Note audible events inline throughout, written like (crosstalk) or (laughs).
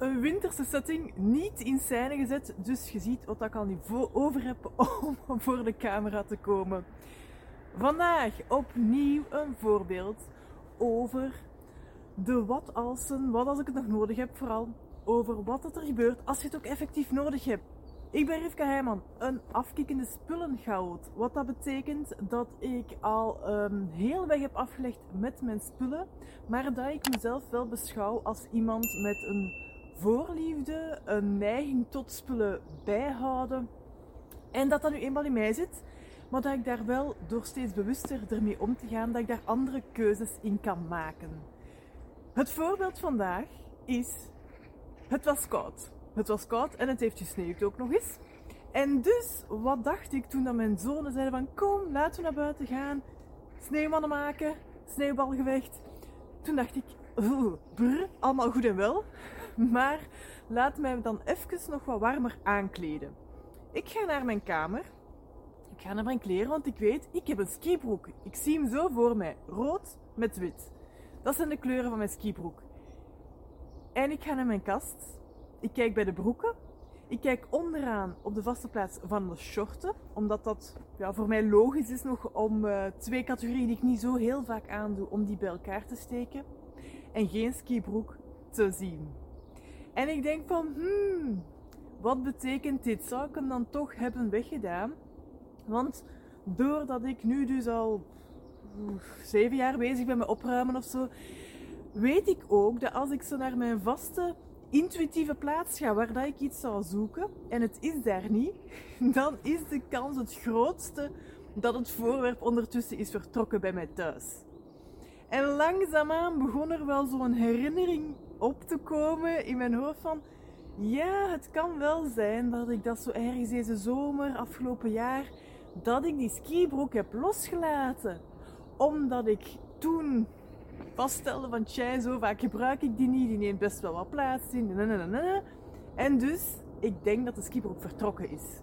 een winterse setting niet in scène gezet. Dus je ziet wat ik al niet over heb (laughs) om voor de camera te komen. Vandaag opnieuw een voorbeeld over de wat alsen, wat als ik het nog nodig heb, vooral over wat er gebeurt als je het ook effectief nodig hebt. Ik ben Rivka Heijman, een afkikkende spullengoud. Wat dat betekent dat ik al um, heel weg heb afgelegd met mijn spullen, maar dat ik mezelf wel beschouw als iemand met een voorliefde, een neiging tot spullen bijhouden. En dat dat nu eenmaal in mij zit, maar dat ik daar wel door steeds bewuster ermee om te gaan, dat ik daar andere keuzes in kan maken. Het voorbeeld vandaag is: het was koud. Het was koud en het heeft gesneeuwd ook nog eens. En dus, wat dacht ik toen dat mijn zonen zeiden van kom, laten we naar buiten gaan, sneeuwmannen maken, sneeuwbalgevecht. Toen dacht ik, brr, allemaal goed en wel, (laughs) maar laat mij dan even nog wat warmer aankleden. Ik ga naar mijn kamer, ik ga naar mijn kleren, want ik weet, ik heb een skibroek. Ik zie hem zo voor mij, rood met wit. Dat zijn de kleuren van mijn skibroek. En ik ga naar mijn kast ik kijk bij de broeken. Ik kijk onderaan op de vaste plaats van de shorten, omdat dat ja, voor mij logisch is nog om uh, twee categorieën die ik niet zo heel vaak aandoe, om die bij elkaar te steken. En geen skibroek te zien. En ik denk van, hmm, wat betekent dit? Zou ik hem dan toch hebben weggedaan? Want doordat ik nu dus al zeven jaar bezig ben met opruimen of zo, weet ik ook dat als ik zo naar mijn vaste intuïtieve plaats ga waar dat ik iets zou zoeken en het is daar niet, (laughs) dan is de kans het grootste dat het voorwerp ondertussen is vertrokken bij mij thuis. En langzaamaan begon er wel zo'n herinnering op te komen in mijn hoofd van ja, het kan wel zijn dat ik dat zo ergens deze zomer, afgelopen jaar, dat ik die skibroek heb losgelaten. Omdat ik toen vaststelde van tja, zo vaak gebruik ik die niet, die neemt best wel wat plaats in. En dus, ik denk dat de skipper ook vertrokken is.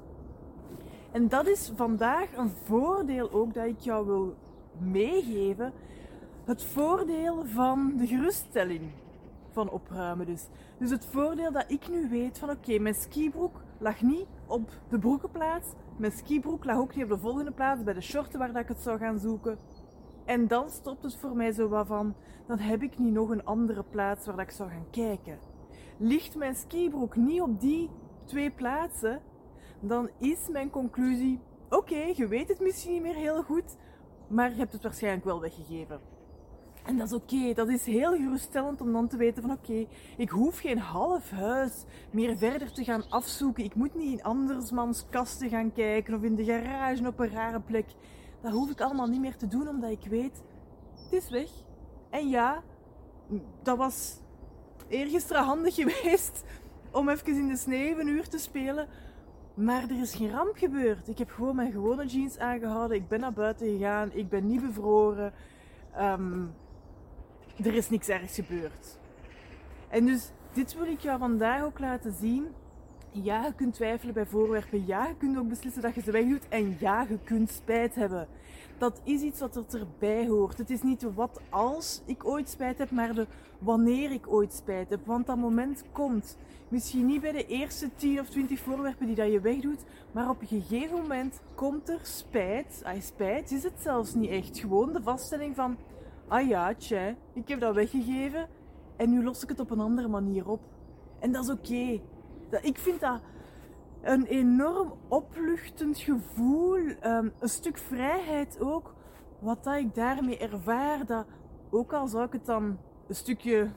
En dat is vandaag een voordeel ook dat ik jou wil meegeven. Het voordeel van de geruststelling van opruimen dus. Dus het voordeel dat ik nu weet van oké, mijn skibroek lag niet op de broekenplaats. Mijn skibroek lag ook niet op de volgende plaats bij de shorten waar dat ik het zou gaan zoeken. En dan stopt het voor mij zo wat van, dan heb ik niet nog een andere plaats waar ik zou gaan kijken. Ligt mijn skibroek niet op die twee plaatsen, dan is mijn conclusie, oké, je weet het misschien niet meer heel goed, maar je hebt het waarschijnlijk wel weggegeven. En dat is oké, dat is heel geruststellend om dan te weten van oké, ik hoef geen half huis meer verder te gaan afzoeken. Ik moet niet in andersmans kasten gaan kijken of in de garage op een rare plek. Dat hoef ik allemaal niet meer te doen, omdat ik weet, het is weg. En ja, dat was eergisteren handig geweest om even in de sneeuw een uur te spelen. Maar er is geen ramp gebeurd. Ik heb gewoon mijn gewone jeans aangehouden. Ik ben naar buiten gegaan. Ik ben niet bevroren. Ehm, er is niks ergs gebeurd. En dus dit wil ik jou vandaag ook laten zien. Ja, je kunt twijfelen bij voorwerpen. Ja, je kunt ook beslissen dat je ze wegdoet. En ja, je kunt spijt hebben. Dat is iets wat er erbij hoort. Het is niet de wat als ik ooit spijt heb, maar de wanneer ik ooit spijt heb. Want dat moment komt. Misschien niet bij de eerste 10 of 20 voorwerpen die dat je wegdoet, maar op een gegeven moment komt er spijt. Ah, spijt is het zelfs niet echt. Gewoon de vaststelling van, ah ja, tja, ik heb dat weggegeven en nu los ik het op een andere manier op. En dat is oké ik vind dat een enorm opluchtend gevoel. Um, een stuk vrijheid ook. Wat dat ik daarmee ervaar. Dat, ook al zou ik het dan een stukje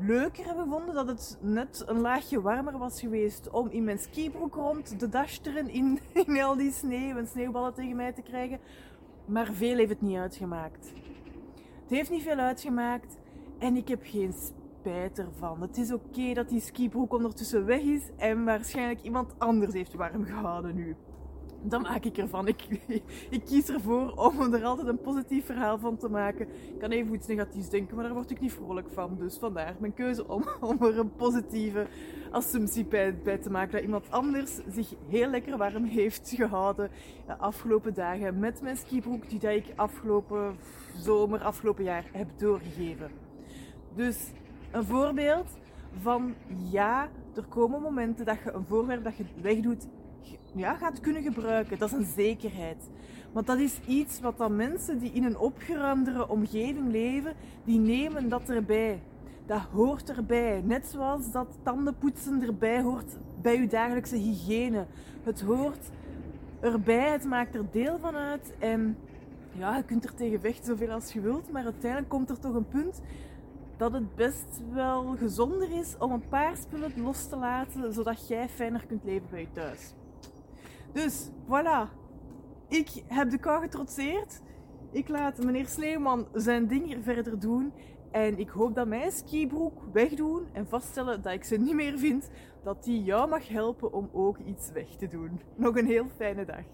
leuker hebben gevonden. Dat het net een laagje warmer was geweest. Om in mijn skibroek rond te dasteren in, (laughs) in al die sneeuw. En sneeuwballen tegen mij te krijgen. Maar veel heeft het niet uitgemaakt. Het heeft niet veel uitgemaakt. En ik heb geen spijt ervan. Het is oké dat die skibroek ondertussen weg is en waarschijnlijk iemand anders heeft warm gehouden nu. Dan maak ik ervan. Ik, ik kies ervoor om er altijd een positief verhaal van te maken. Ik kan even iets negatiefs denken, maar daar word ik niet vrolijk van. Dus vandaar mijn keuze om, (laughs) om er een positieve assumptie bij, te maken. Dat iemand anders zich heel lekker warm heeft gehouden de afgelopen dagen met mijn skibroek die dat ik afgelopen zomer, afgelopen jaar heb doorgegeven. Dus een voorbeeld van ja, er komen momenten dat je een voorwerp dat je wegdoet, ja, gaat kunnen gebruiken. Dat is een zekerheid. Want dat is iets wat dan mensen die in een opgeruimdere omgeving leven, die nemen dat erbij. Dat hoort erbij. Net zoals dat tandenpoetsen erbij hoort bij je dagelijkse hygiëne. Het hoort erbij, het maakt er deel van uit. En ja, je kunt er tegen vechten zoveel als je wilt, maar uiteindelijk komt er toch een punt dat het best wel gezonder is om een paar spullen los te laten, zodat jij fijner kunt leven bij je thuis. Dus, voilà. Ik heb de kou getrotseerd. Ik laat meneer Sleeman zijn ding hier verder doen. En ik hoop dat mijn skibroek wegdoen en vaststellen dat ik ze niet meer vind, dat die jou mag helpen om ook iets weg te doen. Nog een heel fijne dag.